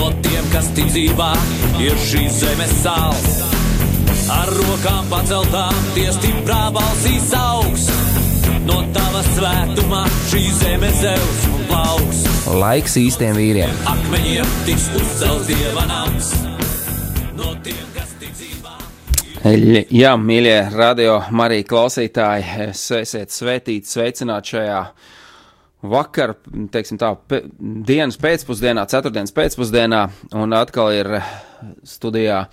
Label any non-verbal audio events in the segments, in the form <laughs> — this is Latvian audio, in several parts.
No tiem, kas tic dzīvā, ir šīs zemes sāls. Ar rokām paceltām, tie stiprā balsīs augs. No tava svētumā šī zeme zeus un plauks. Laiks īstiem vīriem. Akmeņiem tiks uzcelts dieva nams. No tiem, kas tic dzīvā. Jā, mīļie radio Marija klausītāji, es esiet svētīti, sveicināti šajā vakar, teiksim tā, dienas pēcpusdienā, ceturtdienas pēcpusdienā, un atkal ir studijā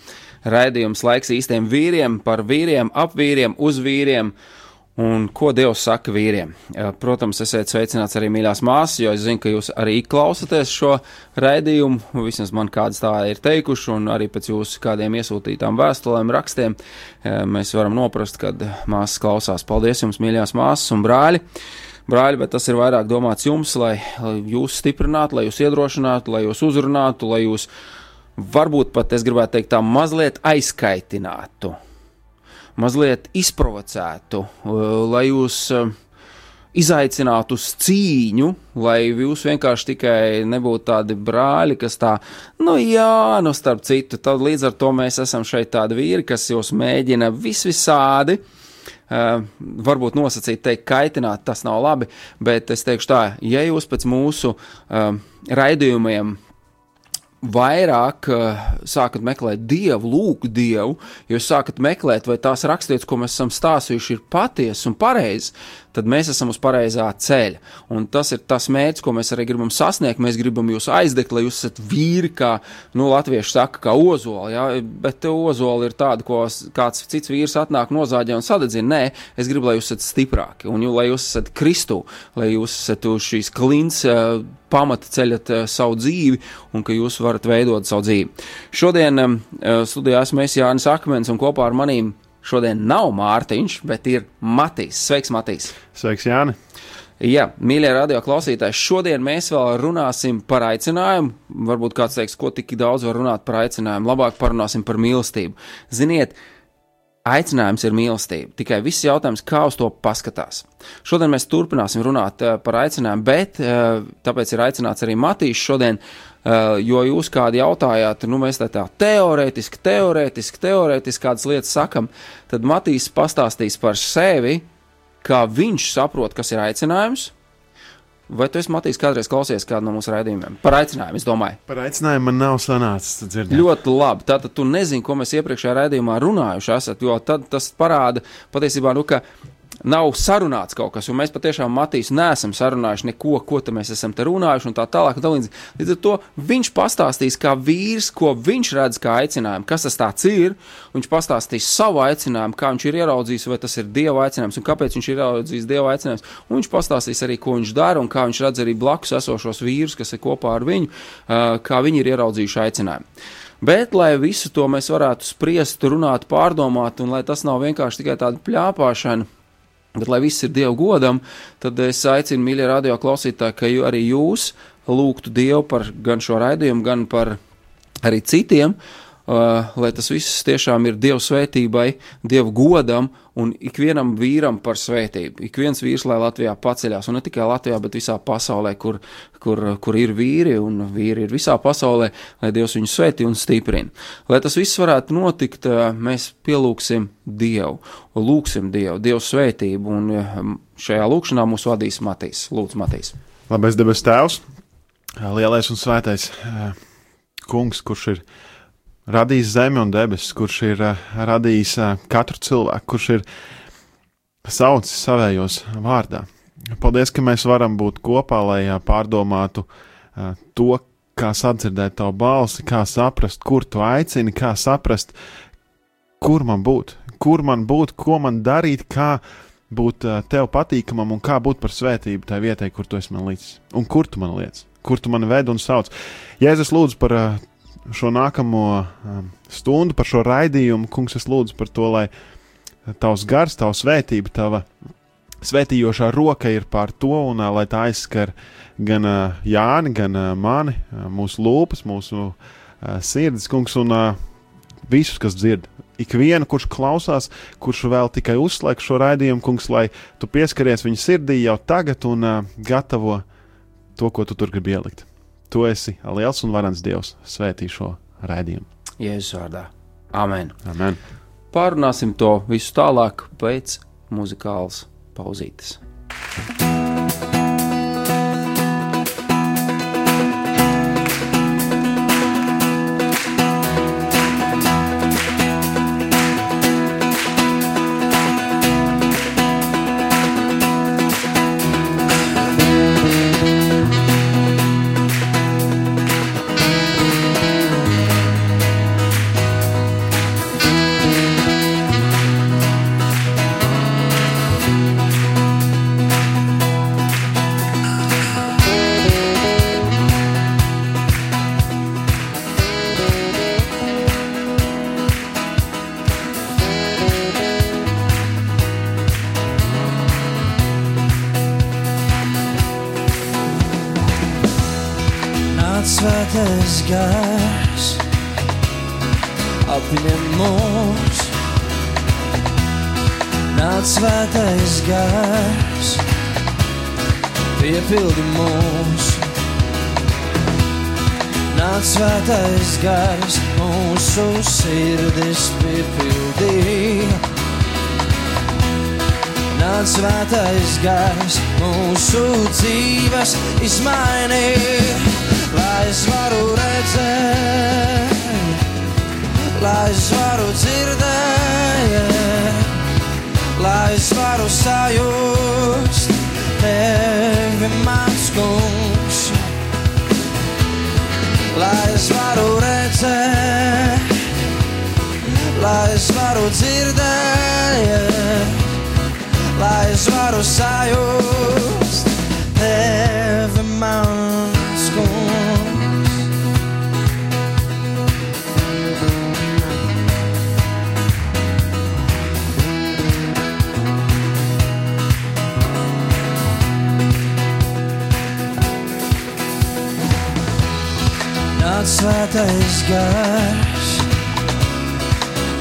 raidījums laiks īstiem vīriem, par vīriem, ap vīriem, uz vīriem. Un ko Dievs saka vīriem? Protams, esiet sveicināts arī mīļās māsas, jo es zinu, ka jūs arī klausāties šo raidījumu. Vismaz man kādas tā ir teikuši, un arī pēc jūsu kādiem iesūtītām vēstulēm, rakstiem mēs varam noprast, kad māsas klausās. Paldies jums, mīļās māsas un brāļi! Brāļi, bet tas ir vairāk domāts jums, lai, lai jūs stiprinātu, lai jūs iedrošinātu, lai jūs uzrunātu, lai jūs varbūt pat, es gribētu teikt, tā mazliet aizkaitinātu mazliet izprovocētu, lai jūs izaicinātu uz cīņu, lai jūs vienkārši tikai nebūtu tādi brāļi, kas tā, nu jā, nu starp citu, tad līdz ar to mēs esam šeit tādi vīri, kas jūs mēģina visvisādi. Uh, varbūt nosacīt, teikt, kaitināt, tas nav labi, bet es teikšu tā, ja jūs pēc mūsu uh, raidījumiem vairāk uh, sākat meklēt dievu, lūgt dievu, jo sākat meklēt, vai tās raksturītas, ko mēs esam stāstījuši, ir patiesas un pareizas, tad mēs esam uz pareizā ceļa. Un tas ir tas mērķis, ko mēs arī gribam sasniegt. Mēs gribam jūs aizdegt, lai jūs esat vīri, kā nu, latvieši saka, kā ozoli. Ja? Bet ozoli ir tāda, ko kāds cits vīrs atnāk nozāģē un sadedzina. Nē, es gribu, lai jūs esat stiprāki un lai jūs esat Kristu, lai jūs esat uz šīs klints. Uh, pamata ceļat uh, savu dzīvi un ka jūs varat veidot savu dzīvi. Šodien uh, studijā esmu es Jānis Akmens un kopā ar manīm Šodien nav Mārtiņš, bet ir Matīs. Sveiks, Matīs! Sveiks, Jāni! Jā, mīļie radio klausītāji, šodien mēs vēl runāsim par aicinājumu. Varbūt kāds teiks, ko tik daudz var runāt par aicinājumu. Labāk parunāsim par mīlestību. Ziniet, aicinājums ir mīlestība. Tikai viss jautājums, kā uz to paskatās. Šodien mēs turpināsim runāt uh, par aicinājumu, bet uh, tāpēc ir aicināts arī Matīs šodien Uh, jo jūs kādi jautājāt, nu, mēs tā, tā teorētiski, teorētiski, teorētiski kādas lietas sakam, tad Matīs pastāstīs par sevi, kā viņš saprot, kas ir aicinājums. Vai tu esi Matīs kādreiz klausies kādu no mūsu raidījumiem? Par aicinājumu, es domāju. Par aicinājumu man nav sanācis dzirdēt. Ļoti labi. Tātad tu nezini, ko mēs iepriekšējā raidījumā runājuši esat, jo tad tas parāda patiesībā, nu, ka nav sarunāts kaut kas, un mēs patiešām Matīs neesam sarunājuši neko, ko mēs esam te runājuši, un tā tālāk. Un tā līdz, līdz ar to viņš pastāstīs, kā vīrs, ko viņš redz kā aicinājumu, kas tas ir. Viņš pastāstīs savu aicinājumu, kā viņš ir ieraudzījis, vai tas ir dieva aicinājums, un kāpēc viņš ir ieraudzījis dieva aicinājumu. Un viņš pastāstīs arī, ko viņš dara, un kā viņš redz arī blakus esošos vīrus, kas ir kopā ar viņu, kā viņi ir ieraudzījuši aicinājumu. Bet, lai visu to mēs varētu spriest, runāt, pārdomāt, un lai tas nav vienkārši tikai tāda plāpāšana, Bet, lai viss ir Dieva godam, tad es aicinu, mīļie radio klausītāji, ka arī jūs lūgtu Dievu par gan šo raidījumu, gan par arī citiem, uh, lai tas viss tiešām ir Dieva svētībai, Dieva godam un ikvienam vīram par svētību. Ik viens vīrs, lai Latvijā paceļās, un ne tikai Latvijā, bet visā pasaulē, kur, kur, kur ir vīri, un vīri ir visā pasaulē, lai Dievs viņus svētī un stiprina. Lai tas viss varētu notikt, mēs pielūgsim Dievu, lūgsim Dievu, Dievu svētību, un šajā lūkšanā mūs vadīs Matīs. Lūdzu, Matīs. Labais debes tēvs, lielais un svētais kungs, kurš ir radījis zemi un debesis, kurš ir uh, radījis uh, katru cilvēku, kurš ir saucis savējos vārdā. Paldies, ka mēs varam būt kopā, lai uh, pārdomātu to, kā sadzirdēt tavu balsi, kā saprast, kur tu aicini, kā saprast, kur man būt, kur man būt, ko man darīt, kā būt tev patīkamam un kā būt par svētību tajā vietā, kur tu esi man līdzi un kur tu man liec, kur tu man ved un sauc. Jēzus lūdzu par šo nākamo um, stundu, par šo raidījumu. Kungs, es lūdzu par to, lai tavs gars, tavs svētība, tava svētījošā roka ir pār to, un uh, lai tā aizskar gan uh, Jāni, gan uh, mani, mūsu lūpas, mūsu sirdis, kungs, un visus, kas dzird. Ikvienu, kurš klausās, kurš vēl tikai uzslēdz šo raidījumu, kungs, lai tu pieskaries viņa sirdī jau tagad un gatavo to, ko tu tur gribi ielikt. Tu esi liels un varants Dievs. Svētī šo raidījumu. Jēzus vārdā. Amen. Amen. Pārunāsim to visu tālāk pēc muzikālas pauzītes. Nāc svētais gars, apņem mūs. Nāc svētais gars, piepildi mūs. Nāc svētais gars, mūsu sirdis piepildīja. Nāc svētais gars, mūsu dzīves izmainīja, lai es varu redzēt, lai es varu dzirdēt, lai es varu sajust tevi, mans kungs, lai es varu redzēt, lai es varu dzirdēt lai es varu sajust tevi, mans kungs. Nāc svētais gars,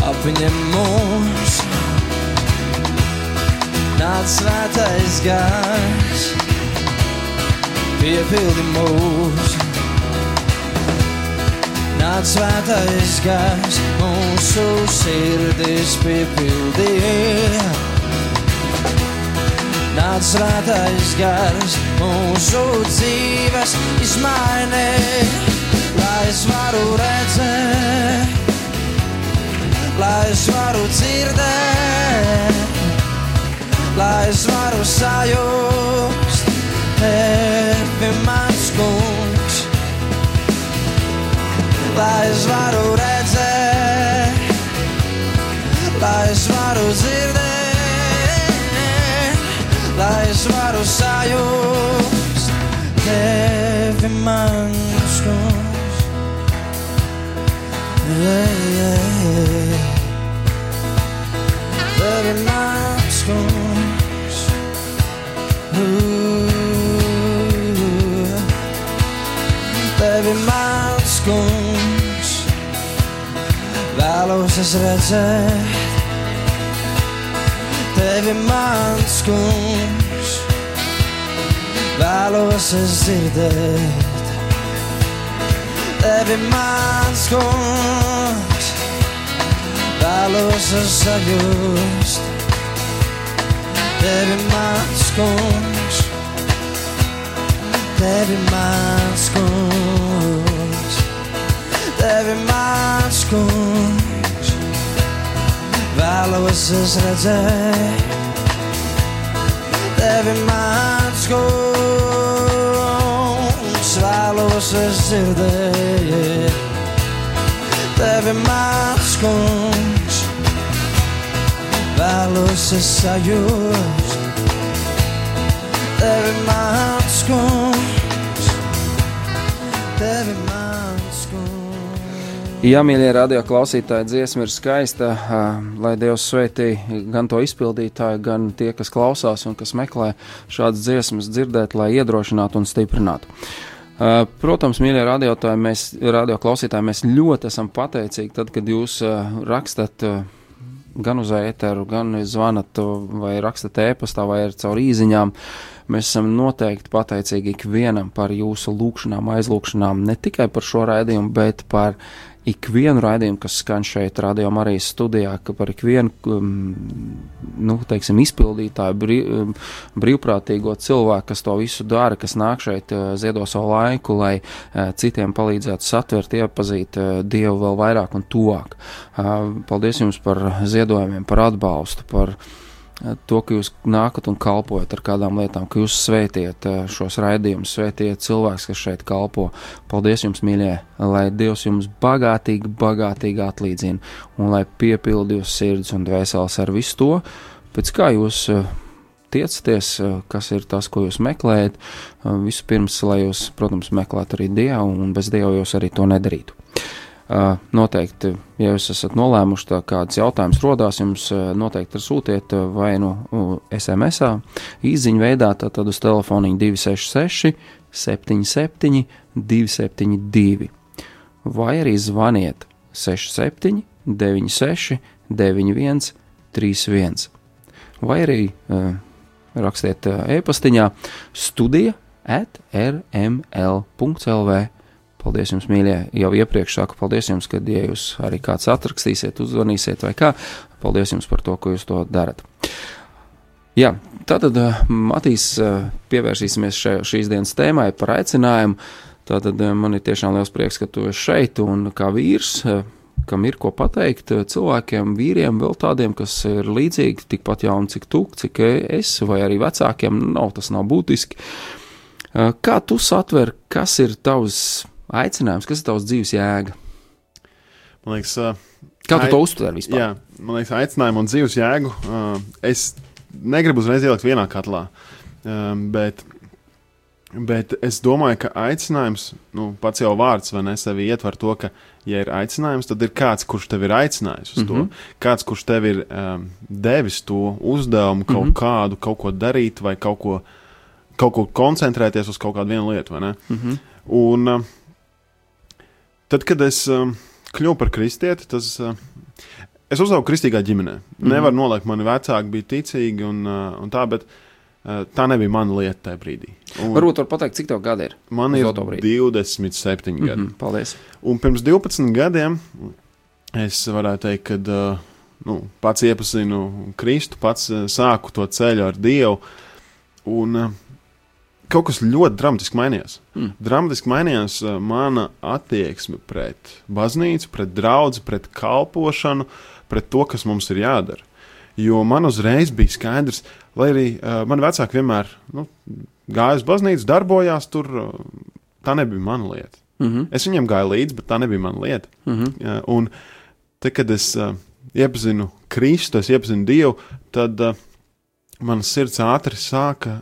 apņem mūs. Nāc svētais gars, piepildi mūs. Nāc svētais gars, mūsu sirdis piepildīja. Nāc svētais gars, mūsu dzīves izmainīja. Lai es varu redzēt, lai es varu dzirdēt lai es varu sajust tevi, mans kungs. Lai es varu redzēt, lai es varu dzirdēt, lai es varu sajust tevi, mans kungs. Vēlos es redzēt. Tevi mans kungs, vēlos es dzirdēt. Tevi mans kungs, vēlos es sajust. Tevi mans kungs, tevi mans kungs, tevi mans kungs, vēlos es redzēt. Tevi mans kungs, vēlos es dzirdēt. Tevi mans kungs, vēlos es sajust. Tevi mans kungs, tevi mans kungs. Jā, mīļie radio klausītāji, dziesma ir skaista. Lai Dievs svētī gan to izpildītāju, gan tie, kas klausās un kas meklē šādas dziesmas, dzirdēt, lai iedrošinātu un stiprinātu. Protams, mīļie radiotāji, mēs, radio klausītāji, mēs ļoti esam pateicīgi tad, kad jūs rakstat gan uz ēteru, gan zvanat vai rakstat ēpastā vai caur īziņām. Mēs esam noteikti pateicīgi ikvienam par jūsu lūgšanām, aizlūgšanām, ne tikai par šo raidījumu, bet par ikvienu raidījumu, kas skan šeit, Radio Marijas studijā, ka par ikvienu, um, nu, teiksim, izpildītāju, brī, um, brīvprātīgo cilvēku, kas to visu dara, kas nāk šeit, uh, ziedo savu laiku, lai uh, citiem palīdzētu satvert, iepazīt uh, Dievu vēl vairāk un tuvāk. Paldies jums par ziedojumiem, par atbalstu, par to, ka jūs nākat un kalpojat ar kādām lietām, ka jūs svētiet eh, šos raidījumus, svētiet cilvēks, kas šeit kalpo. Paldies jums, mīļie, lai Dievs jums bagātīgi, bagātīgi atlīdzina un lai piepildi jūs sirds un dvēseles ar visu to, pēc kā jūs eh, tiecaties, eh, kas ir tas, ko jūs meklējat. Vispirms, lai jūs, protams, meklētu arī Dievu un bez Dieva jūs arī to nedarītu. Noteikti, ja jūs esat nolēmuši, ka kāds jautājums rodās, jums noteikti sūtiet vai nu SMS, īsiņā veidā, tad uz telefona 266, 77, 272, vai arī zvaniet 67, 96, 91, 31, vai arī uh, rakstiet e-pastiņā studija at rml.lv Paldies jums, mīļie, jau iepriekš saku, paldies jums, kad, ja jūs arī kāds atrakstīsiet, uzzvanīsiet vai kā, paldies jums par to, ko jūs to darat. Jā, tātad, eh, Matīs, eh, pievērsīsimies še, šīs dienas tēmai par aicinājumu. Tātad eh, man ir tiešām liels prieks, ka tu esi šeit un kā vīrs, kam ir ko pateikt cilvēkiem, vīriem, vēl tādiem, kas ir līdzīgi, tikpat jauni, cik tu, cik es, vai arī vecākiem, nav tas nav būtiski. Kā tu satver, kas ir tavs aicinājums, kas ir tavs dzīves jēga? Man liekas, uh, kā tu to uztver vispār? Jā, man liekas, aicinājumu un dzīves jēgu. Uh, es negribu uzreiz ielikt vienā katlā, um, bet, bet es domāju, ka aicinājums, nu, pats jau vārds vai ne sevi ietver to, ka, ja ir aicinājums, tad ir kāds, kurš tev ir aicinājis uz mm -hmm. to. Mhm. Kāds, kurš tev ir um, devis to uzdevumu, kaut mm -hmm. kādu, kaut ko darīt vai kaut ko, kaut ko koncentrēties uz kaut kādu vienu lietu, vai ne? Mm -hmm. Un, uh, Tad, kad es uh, kļuvu par kristieti, tas. Uh, es uzaugu kristīgā ģimenē. Mm -hmm. Nevar noliekt, mani vecāki bija ticīgi un, uh, un tā, bet uh, tā nebija mana lieta tajā brīdī. Un Varbūt var pateikt, cik tev gadi ir? Man ir 27 mm -hmm. gadi. Paldies. Un pirms 12 gadiem es varētu teikt, ka uh, nu, pats iepazinu Kristu, pats uh, sāku to ceļu ar Dievu. Un, uh, kaut kas ļoti dramatiski mainījās. Mm. Dramatiski mainījās uh, mana attieksme pret baznīcu, pret draugu, pret kalpošanu, pret to, kas mums ir jādara. Jo man uzreiz bija skaidrs, lai arī uh, mani vecāki vienmēr nu, gāja uz baznīcu, darbojās tur, uh, tā nebija mana lieta. Mm -hmm. Es viņiem gāju līdzi, bet tā nebija mana lieta. Mm -hmm. uh, un te, kad es uh, iepazinu Kristu, es iepazinu Dievu, tad uh, manas sirds ātri sāka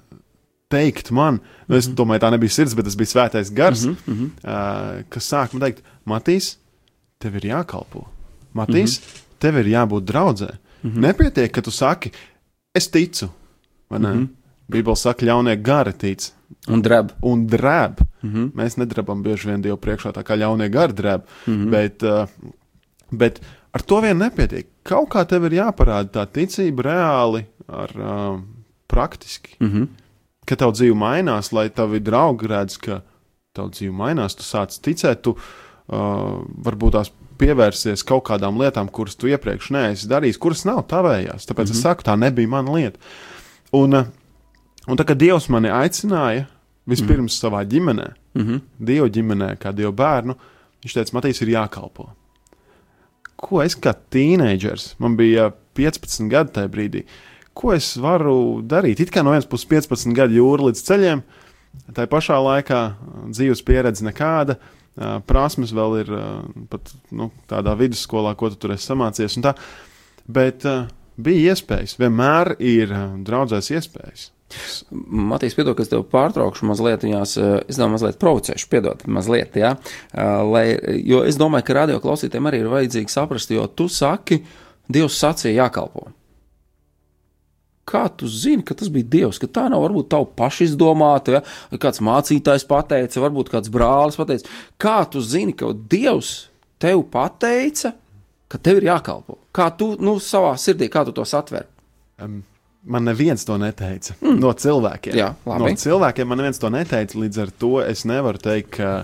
teikt man, nu, es mm -hmm. domāju, tā nebija sirds, bet tas bija svētais gars, mm -hmm. uh, kas sāk man teikt, Matīs, tev ir jākalpo. Matīs, mm -hmm. tev ir jābūt draudzē. Mm -hmm. Nepietiek, ka tu saki, es ticu. Mm -hmm. Bībeli saka, ļaunie gari tic. Un drēb. Un drēb. Mm -hmm. Mēs nedrabam bieži vien Dievu priekšā, tā kā ļaunie gari drēb. Mm -hmm. bet, uh, bet ar to vien nepietiek. Kaut kā tev ir jāparāda tā ticība reāli, ar, uh, praktiski. Mm -hmm ka tavu dzīve mainās, lai tavi draugi redz, ka tavu dzīve mainās, tu sāc ticēt, tu uh, varbūt tās pievērsies kaut kādām lietām, kuras tu iepriekš neesi darījis, kuras nav tavējās. Tāpēc mm -hmm. es mhm. saku, tā nebija mana lieta. Un, uh, un tā kā Dievs mani aicināja vispirms mm -hmm. savā ģimenē, mm -hmm. Dieva ģimenē, kā Dieva bērnu, viņš teica, Matīs, ir jākalpo. Ko es kā tīneidžers, man bija 15 gadi tajā brīdī, uh, ko es varu darīt? It kā no vienas puses 15 gadu jūra līdz ceļiem, tā pašā laikā dzīves pieredze nekāda. Prasmes vēl ir pat nu, tādā vidusskolā, ko tu tur esi samācījies. Bet uh, bija iespējas, vienmēr ir draudzēs iespējas. Matīs, piedod, ka es tev pārtraukšu mazliet, viņās, es domāju, mazliet provocēšu, piedod, mazliet, jā. Lai, jo es domāju, ka radio klausītājiem arī ir vajadzīgi saprast, jo tu saki, Dievs sacīja jākalpo. Kā tu zini, ka tas bija Dievs, ka tā nav varbūt tava pašizdomāta, ja? vai kāds mācītājs pateica, varbūt kāds brālis pateica. Kā tu zini, ka Dievs tev pateica, ka tev ir jākalpo? Kā tu nu, savā sirdī, kā tu to satver? Um, man neviens to neteica. Mm. No cilvēkiem. Jā, labi. no cilvēkiem man neviens to neteica. Līdz ar to es nevaru teikt, ka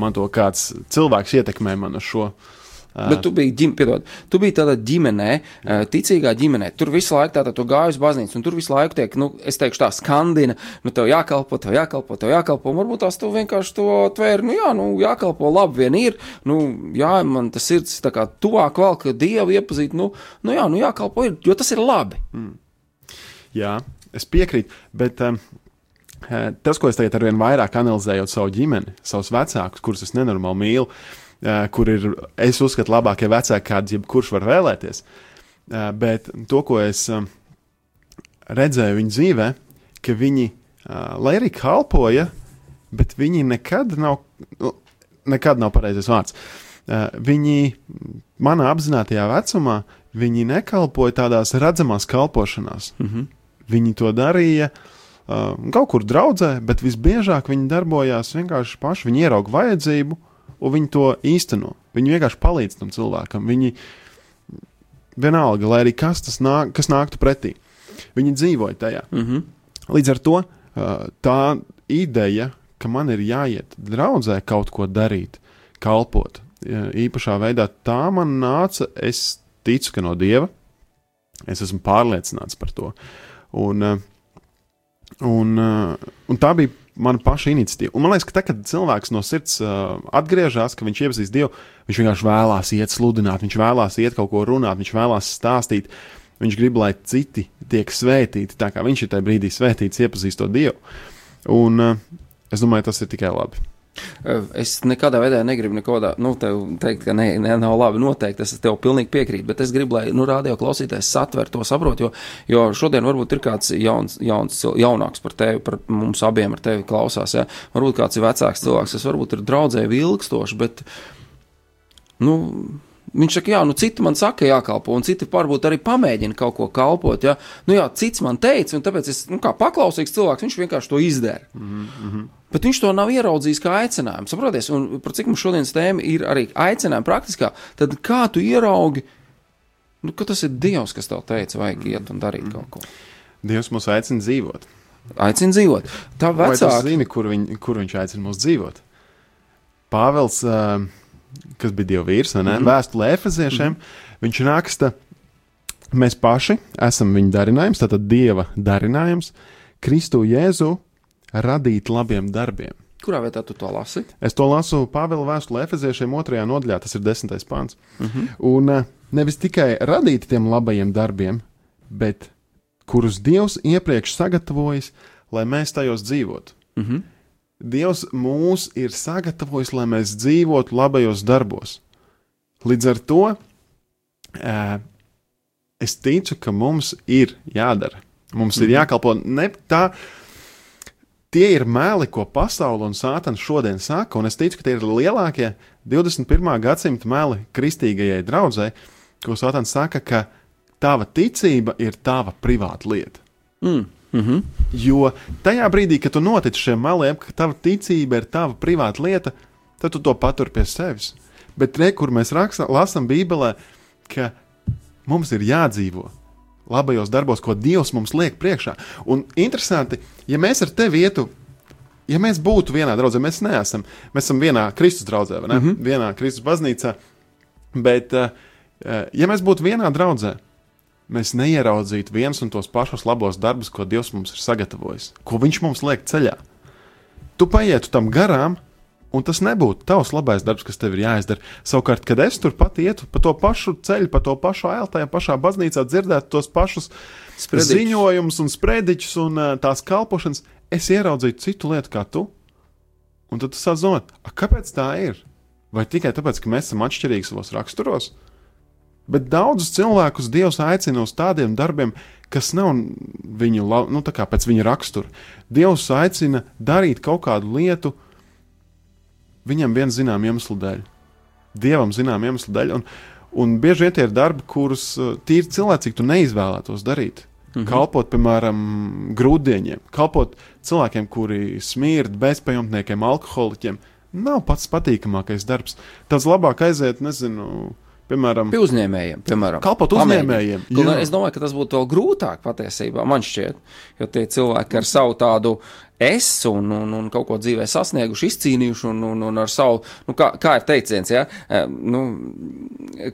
man to kāds cilvēks ietekmē man uz šo. Bet tu biji, ģim, piedod, tu biji tādā ģimenē, eh, ticīgā ģimenē. Tur visu laiku tātad tu gāji uz baznīcu, un tur visu laiku tiek, nu, es teikšu tā, skandina, nu, tev jākalpo, tev jākalpo, tev jākalpo. Un varbūt tās tu vienkārši to tvēri, nu, jā, nu, jākalpo, labi vien ir, nu, jā, man tas sirds tā kā tuvāk vēl, ka Dievu iepazīt, nu, nu, jā, nu, jākalpo ir, jo tas ir labi. Jā, es piekrītu, bet um, tas, ko es tagad ar vien vairāk analizēju savu ģimeni, savus vecākus, kurus es nenormāli mīlu, eh, kur ir, es uzskatu, labākie vecāki, kāds jebkurš var vēlēties. Eh, Bet to, ko es um, redzēju viņu dzīvē, ka viņi, uh, lai arī kalpoja, bet viņi nekad nav, nekad nav pareizais vārds. Uh, viņi manā apzinātajā vecumā, viņi nekalpoja tādās redzamās kalpošanās. Mm -hmm. Viņi to darīja uh, kaut kur draudzē, bet visbiežāk viņi darbojās vienkārši paši. Viņi ierauga vajadzību, un viņi to īsteno. Viņi vienkārši palīdz tam cilvēkam. Viņi vienalga, lai arī kas tas nāk, kas nāktu pretī. Viņi dzīvoja tajā. Mm -hmm. Līdz ar to tā ideja, ka man ir jāiet draudzē kaut ko darīt, kalpot īpašā veidā, tā man nāca. Es ticu, ka no dieva. Es esmu pārliecināts par to. Un, un, un tā bija mana paša iniciatīva. Un man liekas, ka tad, kad cilvēks no sirds uh, atgriežas, ka viņš iepazīst Dievu, viņš vienkārši vēlās iet sludināt, viņš vēlās iet kaut ko runāt, viņš vēlās stāstīt. Viņš grib, lai citi tiek svētīti, tā kā viņš ir tajā brīdī svētīts, iepazīstot Dievu. Un uh, es domāju, tas ir tikai labi. Es nekādā veidā negribu neko tādu nu, teikt, ka ne, ne, nav labi. Noteikti es tev pilnīgi piekrītu, bet es gribu, lai nu, radio klausītājs satver to saprot. Jo, jo šodien varbūt ir kāds jauns, jauns, jaunāks par tevi, par mums abiem ar tevi klausās. Ja? Varbūt kāds ir vecāks cilvēks, kas varbūt ir draudzēji ilgstoši, bet. Nu, Viņš saka, jā, nu, citi man saka, jākalpo, un citi varbūt arī pamēģina kaut ko kalpot. Ja? Nu, jā, cits man teica, un tāpēc es, nu, kā paklausīgs cilvēks, viņš vienkārši to izdara. Mm -hmm. Bet viņš to nav ieraudzījis kā aicinājumu. Saprotiet, un par cik mums šodienas tēma ir arī aicinājuma praktiskā, tad kā tu ieraugi, nu, ka tas ir Dievs, kas tev teica, vajag iet un darīt kaut ko. Dievs mūs aicina dzīvot. Aicina dzīvot. Tā vecāka. zini, kur, viņ, kur viņš aicina mūs dzīvot? Pāvils, uh, kas bija Dieva vīrs, mm -hmm. vēstulē Efeziešiem, mm -hmm. viņš raksta, mēs paši esam viņa darinājums, tātad Dieva darinājums, Kristu Jēzu radīt labiem darbiem. Kurā vietā tu to lasi? Es to lasu Pāvila vēstulē Efeziešiem otrajā nodaļā, tas ir desmitais pāns. Mm -hmm. Un uh, nevis tikai radīt tiem labajiem darbiem, bet kurus Dievs iepriekš sagatavojis, lai mēs tajos dzīvotu. Mm -hmm. Dievs mūs ir sagatavojis, lai mēs dzīvotu labajos darbos. Līdz ar to es ticu, ka mums ir jādara. Mums mm -hmm. ir jākalpo ne tā. Tie ir meli, ko pasaule un sātans šodien saka, un es ticu, ka tie ir lielākie 21. gadsimta meli kristīgajai draudzē, ko sātans saka, ka tava ticība ir tava privāta lieta. Mm. Mm -hmm. Jo tajā brīdī, kad tu notic šiem meliem, ka tava ticība ir tava privāta lieta, tad tu to patur pie sevis. Bet re, kur mēs raksta, lasām Bībelē, ka mums ir jādzīvo labajos darbos, ko Dievs mums liek priekšā. Un interesanti, ja mēs ar tevi ietu, ja mēs būtu vienā draudzē, mēs neesam, mēs esam vienā Kristus draudzē, vai ne? Mm -hmm. Vienā Kristus baznīcā. Bet, eh, ja mēs būtu vienā draudzē, mēs neieraudzītu viens un tos pašus labos darbus, ko Dievs mums ir sagatavojis, ko Viņš mums liek ceļā. Tu paietu tam garām, un tas nebūtu tavs labais darbs, kas tev ir jāizdara. Savukārt, kad es tur pat ietu pa to pašu ceļu, pa to pašu ailu, tajā pašā baznīcā dzirdētu tos pašus Sprediķus. ziņojumus un sprediķus un uh, tās kalpošanas, es ieraudzītu citu lietu kā tu. Un tad tu "A, kāpēc tā ir? Vai tikai tāpēc, ka mēs esam atšķirīgi savos raksturos? Bet daudzus cilvēkus Dievs aicina uz tādiem darbiem, kas nav viņu, nu, tā kā pēc viņa rakstura. Dievs aicina darīt kaut kādu lietu viņam viena zināma iemesla dēļ. Dievam zināma iemesla dēļ. Un, un bieži vien tie ir darbi, kurus uh, tīri cilvēcīgi tu neizvēlētos darīt. Mhm. Kalpot, piemēram, grūtdieniem, kalpot cilvēkiem, kuri smird, bezpajumtniekiem, alkoholiķiem, nav pats patīkamākais darbs. Tas labāk aiziet, nezinu, piemēram, Pie uzņēmējiem, piemēram. Kalpot uzņēmējiem, gan jā. Es domāju, ka tas būtu vēl grūtāk patiesībā, man šķiet, jo tie cilvēki ar savu tādu es un, un, un kaut ko dzīvē sasnieguši, izcīnījuši, un, un, un ar savu, nu, kā, kā ir teiciens, ja, eh, nu,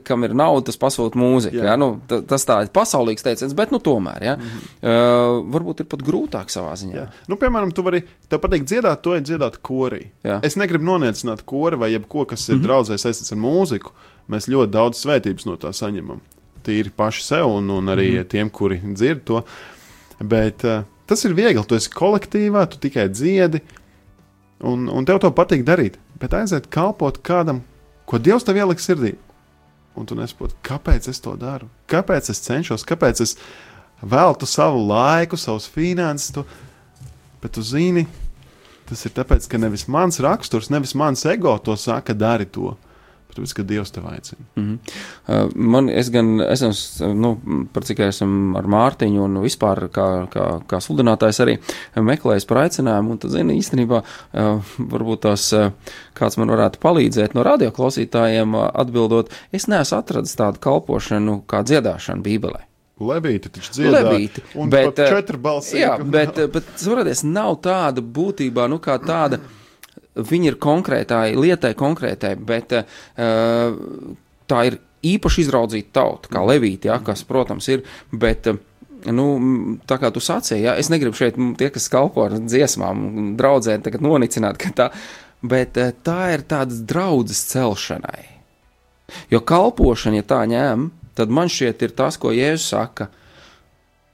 kam ir nauda, tas pasūta mūziku. Ja, nu, ta- tas tā ir pasaulīgs teiciens, bet nu, tomēr, ja, mm -hmm. uh, varbūt ir pat grūtāk savā ziņā. Jā. Nu, piemēram, tu vari, tev patīk dziedāt, to ir dziedāt korī. Jā. Es negribu noniecināt kori vai jebko, kas ir mm -hmm. draudzē saistīts ar mūziku. Mēs ļoti daudz svētības no tā saņemam. Tīri paši sev un, un arī mm tiem, kuri dzird to. Bet uh, tas ir viegli. Tu esi kolektīvā, tu tikai dziedi, un, un tev to patīk darīt. Bet aiziet kalpot kādam, ko Dievs tev ieliks sirdī. Un tu nesaproti, kāpēc es to daru, kāpēc es cenšos, kāpēc es veltu savu laiku, savus finanses. To... Bet tu zini, tas ir tāpēc, ka nevis mans raksturs, nevis mans ego to saka, dari to. Bet tāpēc, ka Dievs tev aicina. Mhm. Uh, Man, es gan esmu, nu, par cik esmu ar Mārtiņu un vispār kā, kā, kā sludinātājs arī meklējis par aicinājumu, un tad, zini, īstenībā uh, varbūt tās uh, kāds man varētu palīdzēt no radioklausītājiem atbildot, es neesmu atradis tādu kalpošanu kā dziedāšana Bībelē. Levīti taču dziedāja. Levīti, Un bet, eh, četri balsi. Jā, bet, eh, bet saprotiet, nav tāda būtībā, nu kā tāda, viņa ir konkrētai lietai, konkrētai, bet uh, tā ir īpaši izraudzīta tauta, kā Levīti, ja, kas, protams, ir, bet. eh, Nu, tā kā tu sacīji, ja, es negribu šeit tie, kas kalpo ar dziesmām, draudzēm, tagad nonicināt, ka tā, bet eh, tā ir tādas draudzes celšanai. Jo kalpošana, ja tā ņem, tad man šķiet, ir tas, ko Jēzus saka.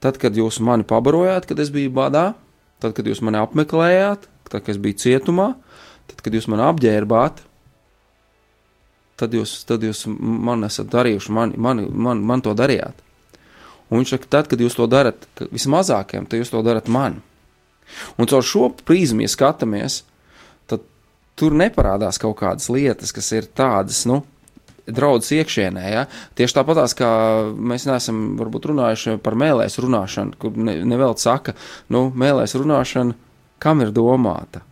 Tad, kad jūs mani pabarojāt, kad es biju badā, tad, kad jūs mani apmeklējāt, tad, kad es biju cietumā, tad, kad jūs mani apģērbāt, tad jūs, tad jūs man esat darījuši, man, man, man, man to darījāt. Un viņš saka, tad, kad jūs to darat ka vismazākiem, tad jūs to darat man. Un caur šo prizmu, ja skatāmies, tad tur neparādās kaut kādas lietas, kas ir tādas, nu, draudzes iekšienē. Ja? Tieši tāpatās, kā mēs neesam varbūt runājuši par mēlēs runāšanu, kur ne, nevēl saka, nu, mēlēs runāšana, kam ir domāta?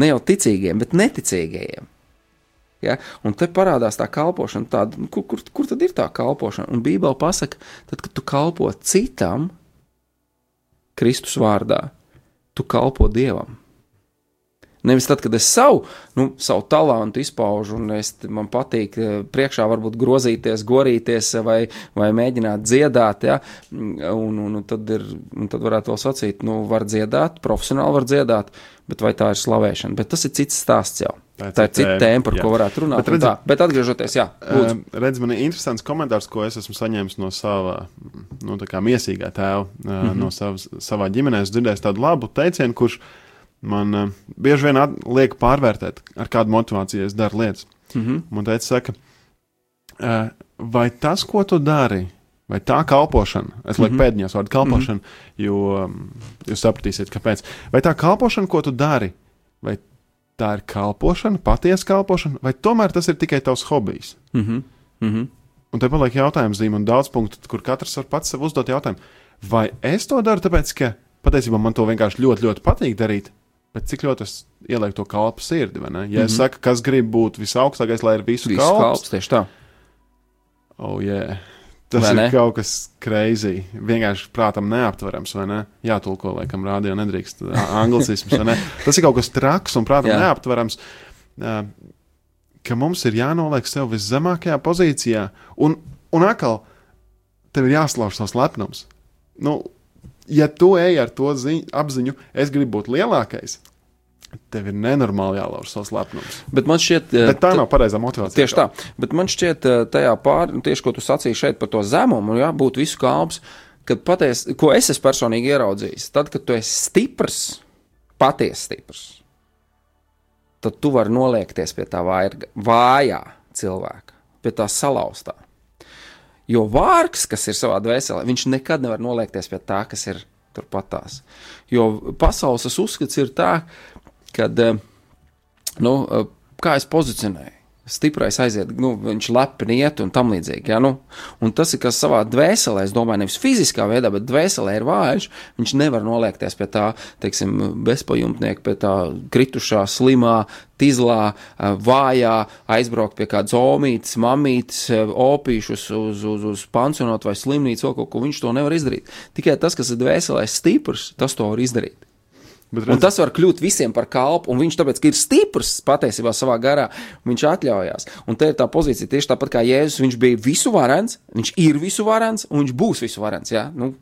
Ne jau ticīgiem, bet neticīgajiem. Ja? Un te parādās tā kalpošana, tāda, kur, kur, kur tad ir tā kalpošana? Un Bībele pasaka, tad, kad tu kalpo citam, Kristus vārdā, tu kalpo Dievam. Nevis tad, kad es savu, nu, savu talantu izpaužu, un es, man patīk eh, priekšā varbūt grozīties, gorīties eh, vai, vai mēģināt dziedāt, ja? un, un, un, tad ir, un tad varētu vēl sacīt, nu, var dziedāt, profesionāli var dziedāt, bet vai tā ir slavēšana? Bet tas ir cits stāsts jau. Tā Tā ir cita tēma, par jā. ko varētu runāt. Bet redzi- tā. bet atgriežoties, jā, lūdzu. Uh, redz, man ir interesants komentārs, ko es esmu saņēmis no sava nu, tā kā miesīgā tēva, uh, mm. -hmm. no savas, savā ģimenē. Es dzirdēju tādu labu teicienu, kurš man uh, bieži vien liek pārvērtēt, ar kādu motivāciju es daru lietas. Mm -hmm. Man teica, saka, uh, vai tas, ko tu dari, vai tā kalpošana, es lieku mm -hmm. pēdiņās vārdu kalpošana, mm -hmm. jo um, jūs sapratīsiet, kāpēc. Vai tā kalpošana, ko tu dari, vai tā ir kalpošana, patiesa kalpošana, vai tomēr tas ir tikai tavs hobijs? Mm -hmm. Mm -hmm. Un te paliek jautājums, zīme, un daudz punktu, kur katrs var pats sev uzdot jautājumu, vai es to daru, tāpēc, ka patiesībā man to vienkārši ļoti, ļoti patīk darīt. Bet cik ļoti es ielieku to kalpu sirdi, vai ne? Ja mm -hmm. es saku, kas grib būt visaugstākais, lai ir visu, Viss kalps, kalps, tieši tā. Oh, yeah. Tas Vai ir ne? kaut kas crazy. Vienkārši prātam neaptverams, vai ne? Jātulko, laikam, rādio nedrīkst. ā, <laughs> Anglicisms, vai ne? Tas ir kaut kas traks un prātam Jā. neaptverams. ā, Ka mums ir jānoliek sev viszemākajā pozīcijā, un, un atkal tev ir jāslauž savs lepnums. Nu, ja tu ej ar to ziņu, apziņu, es gribu būt lielākais, tev ir nenormāli jālauž savs lepnums. Bet man šķiet, Bet tā nav pareizā motivācija. Tieši tā, bet man šķiet, eh, tajā pāri, tieši ko tu sacīji šeit par to zemumu, jā, būt visu kalps, kad patiesi, ko es esmu personīgi ieraudzījis, tad, kad tu esi stiprs, patiesi stiprs, tad tu vari noliekties pie tā vājā, vājā cilvēka, pie tā salauztā. Jo vārks, kas ir savā dvēselē, viņš nekad nevar noliekties pie tā, kas ir turpatās. Jo pasaules uzskats ir tā, ka, nu, eh, kā es pozicionēju. Stiprais aiziet, nu, viņš lepni iet un tam līdzīgi. Ja? Nu, un tas ir kas savā dvēselē, es domāju, nevis fiziskā veidā, bet dvēselē ir vājš. Viņš nevar noliekties pie tā, teiksim, bezpajumtnieka, pie tā kritušā, slimā, tīzlā, eh, vājā, aizbraukt pie kādas omītes, mamītes, eh, opīšus uz, uz, uz pansionātu vai slimnīcu, vēl kaut ko. Viņš to nevar izdarīt. Tikai tas, kas ir dvēselē stiprs, tas to var izdarīt. Bet Un redz, tas var kļūt visiem par kalpu, un viņš tāpēc, ir stiprs patiesībā savā garā, viņš atļaujās. Un te ir tā pozīcija tieši tāpat kā Jēzus. Viņš bija visu varants, viņš ir visu varants, un viņš būs visu varants. Ja? Nu,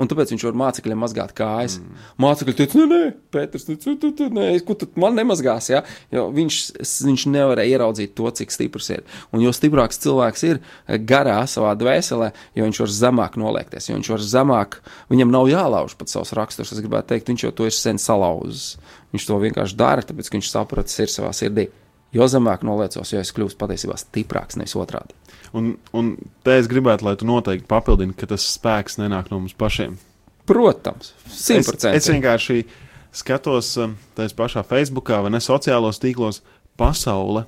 Un tāpēc viņš var mācekļiem mazgāt kājas. Mm. Mācekļi teica, nē, nē, Pēters, tu, tu, tu, nē, ko tu man nemazgās. Ja? Jo viņš, viņš nevarēja ieraudzīt to, cik stiprs ir. Un jo stiprāks cilvēks ir garā savā dvēselē, jo viņš var zemāk noliekties, jo viņš var zemāk, viņam nav jālauž pat savs raksturs. Es gribētu teikt, viņš jau to ir sen salauzis. Viņš to vienkārši dara, tāpēc ka viņš saprot, tas ir savā sirdī. Jo zemāk noliecos, jo es kļūstu patiesībā stiprāks, nevis otrādi. Un, un te es gribētu, lai tu noteikti papildini, ka tas spēks nenāk no mums pašiem. Protams, Es, es simtprocentīgi. vienkārši skatos um, tajā pašā Facebookā vai ne sociālos tīklos, pasaule,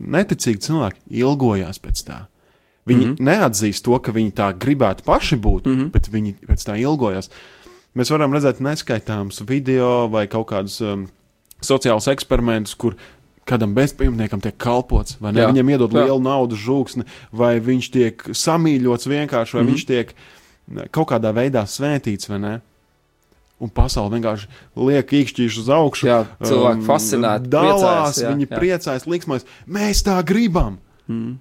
neticīgi cilvēki ilgojās pēc tā. Viņi mm -hmm. neatzīst to, ka viņi tā gribētu paši būt, mm -hmm. bet viņi pēc tā ilgojās. Mēs varam redzēt neskaitāmus video vai kaut kādus um, sociālus eksperimentus, kur kādam bezpajumtniekam tiek kalpots, vai ne? Jā. Viņam iedod Jā. lielu naudas žūksni, vai viņš tiek samīļots vienkārši, vai mm -hmm. viņš tiek ne, kaut kādā veidā svētīts, vai ne? Un pasaule vienkārši liek īkšķīšu uz augšu. Jā, cilvēki fascinēti, Dalās, priecājas, jā, viņi jā. priecājas, liksmojas. Mēs tā gribam. Mm.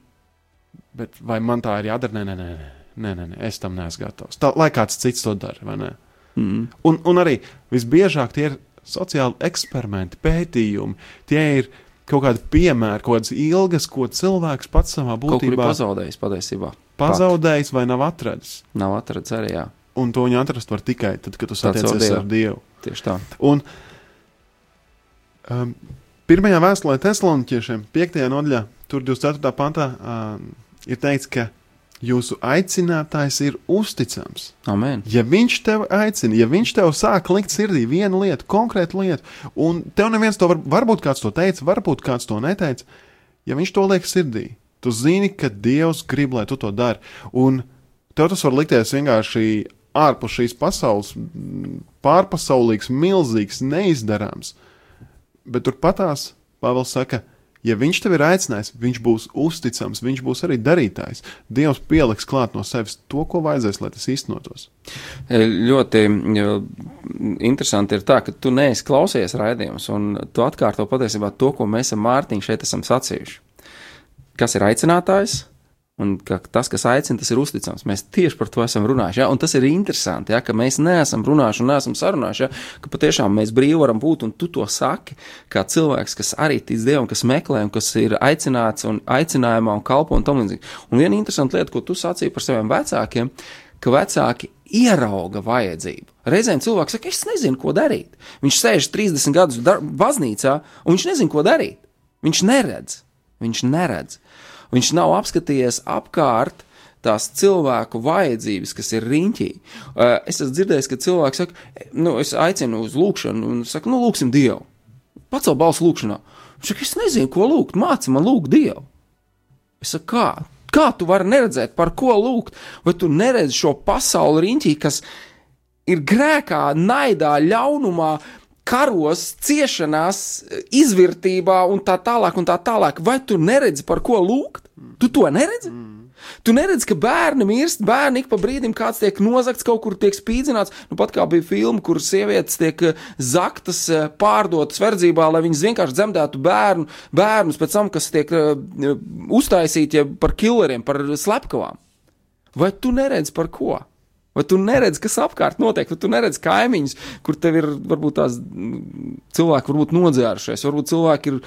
Bet vai man tā ir jādara? Nē, nē, nē, nē, nē, nē, es tam neesmu gatavs. Tā, lai kāds cits to dara, vai ne? Mm. Un, un arī visbiežāk tie ir sociāli eksperimenti, pētījumi. Tie ir kaut kādi piemēri, kaut kādas ilgas, ko cilvēks pats savā būtībā pazaudējis patiesībā. pazaudējis vai nav atradis. Pat. Nav atradzis arī, jā. Un to viņi atrast var tikai tad, kad tu satiecies ar Dievu. Tieši tā. Un um, pirmajā vēstulē Thessaloniķiešiem, 5. nodaļā, tur 24. pantā, um, ir teikts, ka jūsu aicinātājs ir uzticams. Amen. Ja viņš tev aicina, ja viņš tev sāk likt sirdī vienu lietu, konkrētu lietu, un tev neviens to var, varbūt kāds to teica, varbūt kāds to neteica, ja viņš to liek sirdī, tu zini, ka Dievs grib, lai tu to dari. Un tev tas var likties vienkārši ārpus šīs pasaules, pārpasaulīgs, milzīgs, neizdarāms. Bet turpatās Pāvils saka, ja viņš tev ir aicinājis, viņš būs uzticams, viņš būs arī darītājs. Dievs pieliks klāt no sevis to, ko vajadzēs, lai tas īstenotos. E, Ļoti e, interesanti ir tā, ka tu neesi klausījies raidījumus, un tu atkārto patiesībā to, ko mēs ar Mārtiņu šeit esam sacījuši. Kas ir aicinātājs? Un ka tas, kas aicina, tas ir uzticams. Mēs tieši par to esam runājuši. Ja? Un tas ir interesanti, ja? ka mēs neesam runājuši un neesam sarunājuši. Ja? Ka patiešām mēs brīvi varam būt, un tu to saki, kā cilvēks, kas arī tic Dievam, kas meklē, un kas ir aicināts un aicinājumā un kalpo un tam līdzīgi. Un viena interesanta lieta, ko tu sacīji par saviem vecākiem, ka vecāki ierauga vajadzību. Reizēm cilvēks saka, es nezinu, ko darīt. Viņš sēž 30 gadus baznīcā, un viņš nezina, ko darīt. Viņš neredz. Viņš neredz. Viņš nav apskatījies apkārt tās cilvēku vajadzības, kas ir riņķī. Uh, Es esmu dzirdējis, ka cilvēks saka, nu, es aicinu uz lūgšanu, un saka, nu, lūgsim Dievu. Pacel balsu lūgšanā. Viņš saka, es nezinu, ko lūgt, māci man lūgt Dievu. Es saku, kā? Kā tu vari neredzēt, par ko lūgt? Vai tu neredzi šo pasauli riņķī, kas ir grēkā, naidā, ļaunumā, karos, ciešanās, izvērtībā un tā tālāk, un tā tālāk. Vai tu neredzi, par ko lūgt? Tu to neredzi? Tu neredzi, ka bērni mirst, bērni ik pa brīdim kāds tiek nozagts, kaut kur tiek spīdzināts. Nu, pat kā bija filma, kur sievietes tiek eh, zaktas, eh, pārdotas verdzībā, lai viņas vienkārši dzemdētu bērnu, bērnus pēc tam, kas tiek uh, uztaisīti par killeriem, par slepkavām. Vai tu neredzi par ko? Vai tu neredzi, kas apkārt notiek, vai tu neredzi kaimiņus, kur tev ir varbūt tās cilvēki, varbūt nodzērušies, varbūt cilvēki ir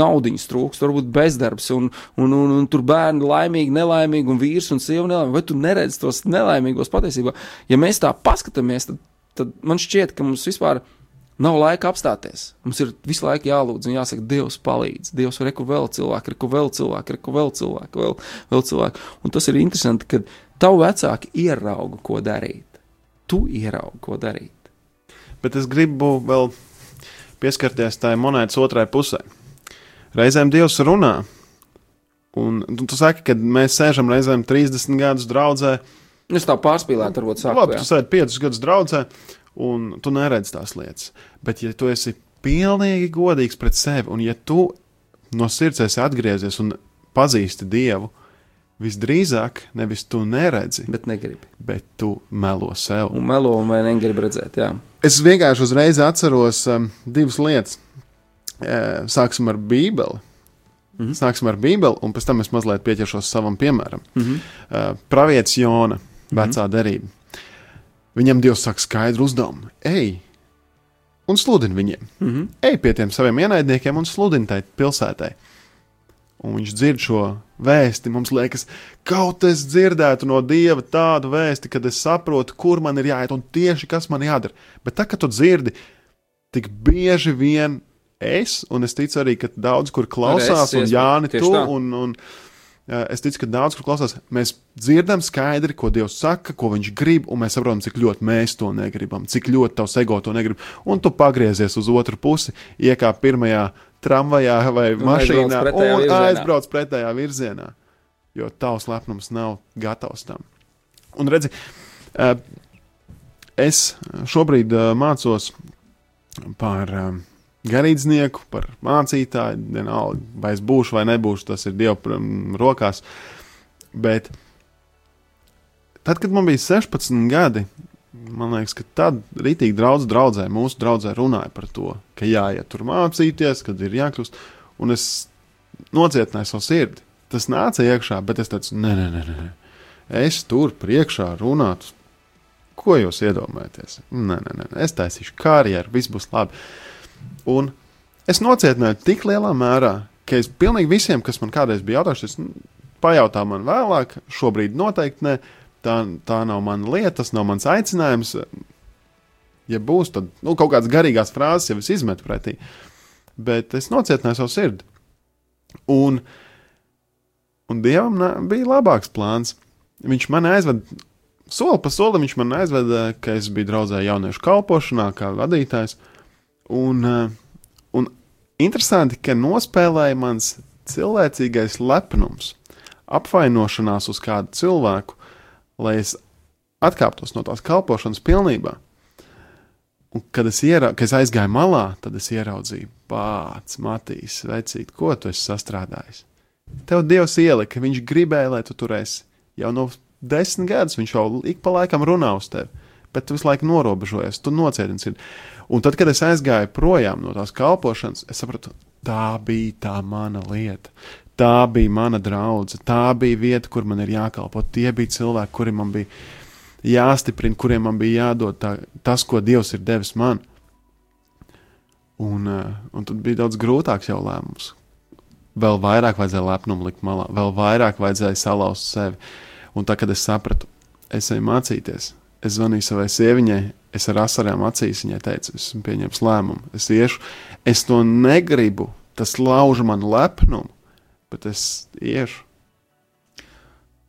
naudiņas trūks, varbūt bezdarbs, un, un, un, un tur bērni laimīgi, nelaimīgi, un vīrs un sieva nelaimīgi. Vai tu neredzi tos nelaimīgos patiesībā? Ja mēs tā paskatāmies, tad, tad man šķiet, ka mums vispār Nav laika apstāties. Mums ir visu laiku jālūdz un jāsaka, Dievs palīdz. Dievs kur vēl cilvēki, ir kur vēl cilvēki, ir kur vēl cilvēki, vēl, vēl cilvēki. Un tas ir interesanti, ka tavu vecāki ierauga, ko darīt. Tu ieraugi, ko darīt. Bet es gribu vēl pieskarties tai monētas otrai pusē. Reizēm Dievs runā, un tu, tu saki, ka mēs sēžam reizēm 30 gadus draudzē. Es tā pārspīlēju, varbūt Nu, labi, tu sēdi 5 gadus draudzē, un tu neredzi tās lietas. Bet, ja tu esi pilnīgi godīgs pret sevi, un ja tu no sirds esi atgriezies un pazīsti Dievu, visdrīzāk nevis tu neredzi, Bet negribi. bet tu melo sev. Un melo vai negribi redzēt, jā. Es vienkārši uzreiz atceros um, divas lietas. E, sāksim ar Bībeli. Mm -hmm. Sāksim ar Bībeli, un pēc tam es mazliet pieķeršos savam piemēram. Mm -hmm. uh, Pravietis Jona, vecā mm -hmm. derība. Viņam Dievs saka skaidru uzdevumu. Ej, un sludini viņiem. Mm -hmm. Ej pie tiem saviem ienaidniekiem un sludini tai pilsētai. Un viņš dzird šo vēsti. Mums liekas, kaut es dzirdētu no Dieva tādu vēsti, kad es saprotu, kur man ir jāiet un tieši kas man jādara. Bet tā, kad tu dzirdi, tik bieži vien es, un es ticu arī, ka daudz kur klausās, un Jāni, tu, un, un uh, es ticu, ka daudz kur klausās, mēs dzirdam skaidri, ko Dievs saka, ko viņš grib, un mēs saprotam, cik ļoti mēs to negribam, cik ļoti tavs ego to negrib. Un tu pagriezies uz otru pusi, iekāp pirmajā tramvajā vai mašīnā aizbrauc un virzienā. aizbrauc pretējā virzienā, jo tavs lepnums nav gatavs tam. Un redzi, uh, es šobrīd uh, mācos par um, garīdznieku, par mācītāju. Vienalga, vai es būšu vai nebūšu, tas ir Dieva rokās. Bet tad, kad man bija 16 gadi, man liekas, ka tad rītīgi draudz draudzē, mūsu draudzē runāja par to, ka jāiet tur mācīties, kad ir jākļūst. Un es nocietināju savu sirdi. Tas nāca iekšā, bet es teicu, nē, nē, nē, nē. es tur priekšā runātu. Ko jūs iedomājaties? Nē, nē, nē, es taisīšu karjeru, viss būs labi. Un es nocietināju tik lielā mērā, ka es pilnīgi visiem, kas man kādreiz bija jautājuši, pajautā man vēlāk, šobrīd noteikti ne. Tā, tā nav mana lieta, tas nav mans aicinājums. Ja būs, tad nu, kaut kādas garīgās frāzes jau es izmetu pretī. Bet es nocietināju savu sirdi. Un, un Dievam bija labāks plāns. Viņš man aizveda soli pa solim, viņš man aizveda, ka es biju draudzē jauniešu kalpošanā, kā vadītājs. Un, un interesanti, ka nospēlēja mans cilvēcīgais lepnums, apvainošanās uz kādu cilvēku, lai es atkāptos no tās kalpošanas pilnībā. Un, kad es, iera, kad es aizgāju malā, tad es ieraudzīju, pats, Matīs, vecīt, ko tu esi sastrādājis. Tev Dievs ielika, viņš gribēja, lai tu tur esi. Jau no desmit gadus viņš jau ik pa laikam runā uz tevi, bet tu visu laiku norobežojies, tu nocietini. Un tad, kad es aizgāju projām no tās kalpošanas, es sapratu, tā bija tā mana lieta. Tā bija mana draudzene, tā bija vieta, kur man ir jākalpo. Tie bija cilvēki, kuriem man bija jāstiprina, kuriem man bija jādod tā, tas, ko Dievs ir devis man. Un, eh, un tad bija daudz grūtāks jau lēmums. Vēl vairāk vajadzēja lepnumu likt malā, vēl vairāk vajadzēja salauzt sevi. Un tā, kad es sapratu, es eju mācīties, es zvanīju savai sieviņai, es ar asarām acīs viņai teicu, es esmu pieņēmis lēmumu, es iešu, es to negribu, tas lauž man lepnumu, bet es iešu.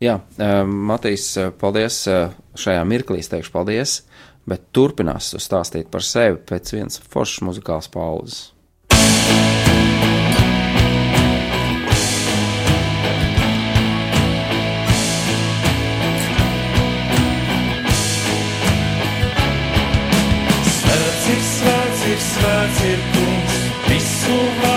Jā, eh, Matīs, eh, paldies. eh, Šajā mirklī es teikšu paldies, bet turpinās stāstīt par sevi pēc vienas foršas muzikālas pauzes. Svēts ir, svēts ir, kungs, visu valdītājs.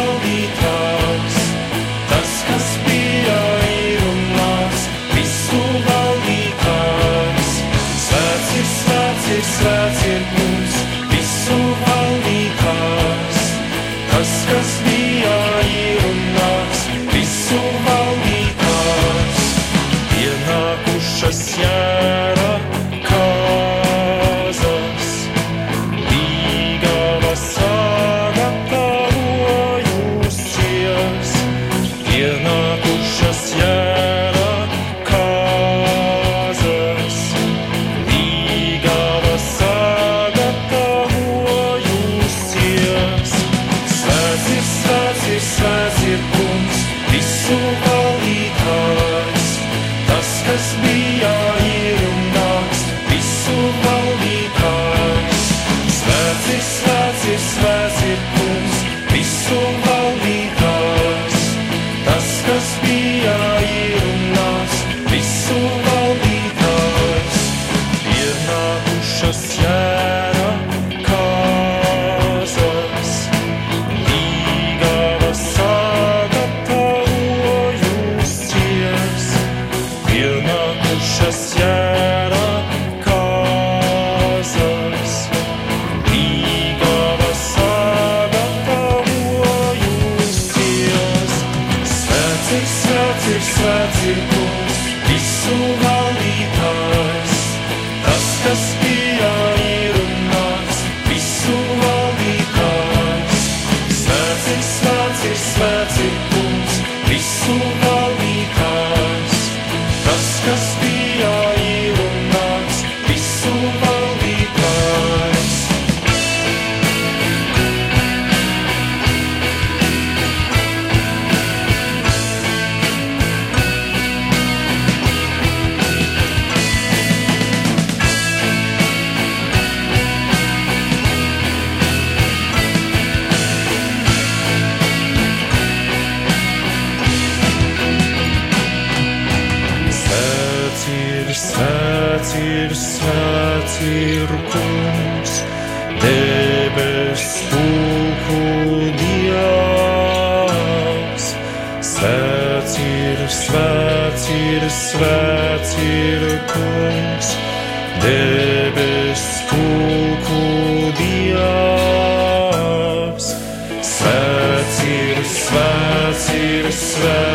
Ir,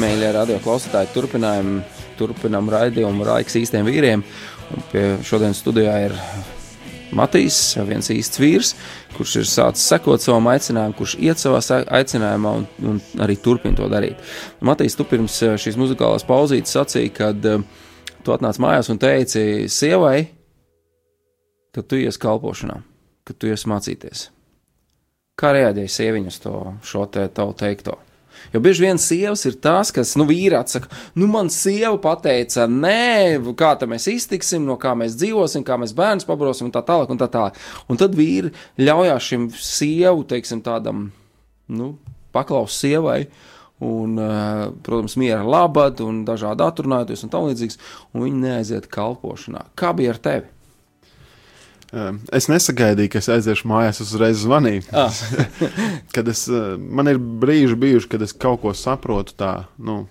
mīļie radio klausītāji, turpinājam, turpinām raidījumu Raiks īstiem vīriem. Un pie šodienas studijā ir Matīs, viens īsts vīrs, kurš ir sācis sekot savam aicinājumam, kurš iet savā sa- aicinājumā un, un arī turpina to darīt. Matīs, tu pirms eh, šīs muzikālās pauzītes sacīji, kad uh, tu atnāc mājās un teici sievai, ka tu ies kalpošanā, ka tu ies mācīties. Kā reaģēja sieviņas to šo te tavu teikto? Jo bieži vien sievas ir tās, kas, nu, vīri atsaka, nu, man sieva pateica, nē, kā tā mēs iztiksim, no kā mēs dzīvosim, kā mēs bērnus pabrosim un tā tālāk un tā tālāk. Un tad vīri ļaujās šim sievu, teiksim, tādam, nu, paklaus sievai. Un, eh, protams, miera labad un dažādi atrunājoties un tam līdzīgs, un viņi neaiziet kalpošanā. Kā bija ar tevi? Um, Es nesagaidīju, ka es aiziešu mājās, uzreiz zvanīju. Ah. <laughs> kad es, uh, man ir brīži bijuši, kad es kaut ko saprotu tā, nu,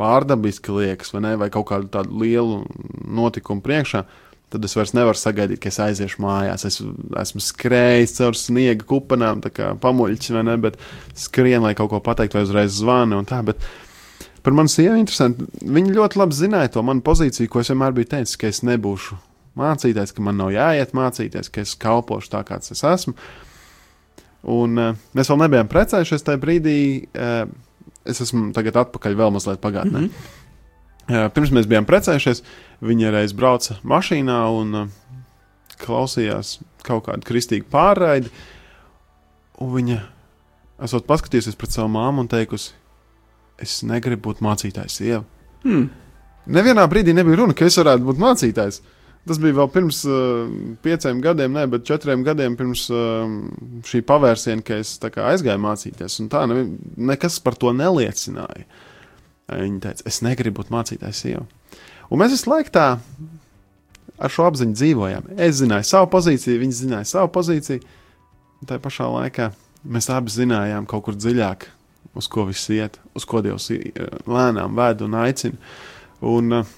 pārdabiski liekas, vai, ne, vai kaut kādu tādu lielu notikumu priekšā. Tad es vairs nevaru sagaidīt, ka es aiziešu mājās. Es esmu skrējis caur sniega kupenām, tā kā pamuļķis, vai ne, bet skrien, lai kaut ko pateiktu, vai uzreiz zvani un tā. Bet par manu sievu interesanti. Viņa ļoti labi zināja to manu pozīciju, ko es vienmēr biju teicis, ka es nebūšu mācīties, ka man nav jāiet mācīties, ka es kalpošu tā, kāds es esmu. Un uh, mēs vēl nebijām precējušies tajā brīdī. Uh, es esmu tagad atpakaļ vēl mazliet pagātnē. Mm -hmm. uh, pirms mēs bijām precējušies, viņa reiz brauca mašīnā un uh, klausījās kaut kādu kristīgu pārraidi. Un viņa, esot paskatījusies pret savu māmu un teikusi, es negribu būt mācītājs sieva. Hmm. Nevienā brīdī nebija runa, ka es varētu būt mācītājs. Tas bija vēl pirms uh, pieciem gadiem, ne, bet četriem gadiem pirms uh, šī pavērsiena, kad es aizgāju mācīties. Tā nevi, nekas par to neliecināja. Viņa teica, es negribu būt mācītājs sieva. Un mēs visu laiku tā ar šo apziņu dzīvojām. Es zināju savu pozīciju, viņa zināja savu pozīciju. Tā pašā laikā mēs abi zinājām kaut kur dziļāk, uz ko viss iet, uz ko Dievs i- lēnām ved un aicina. Un, uh,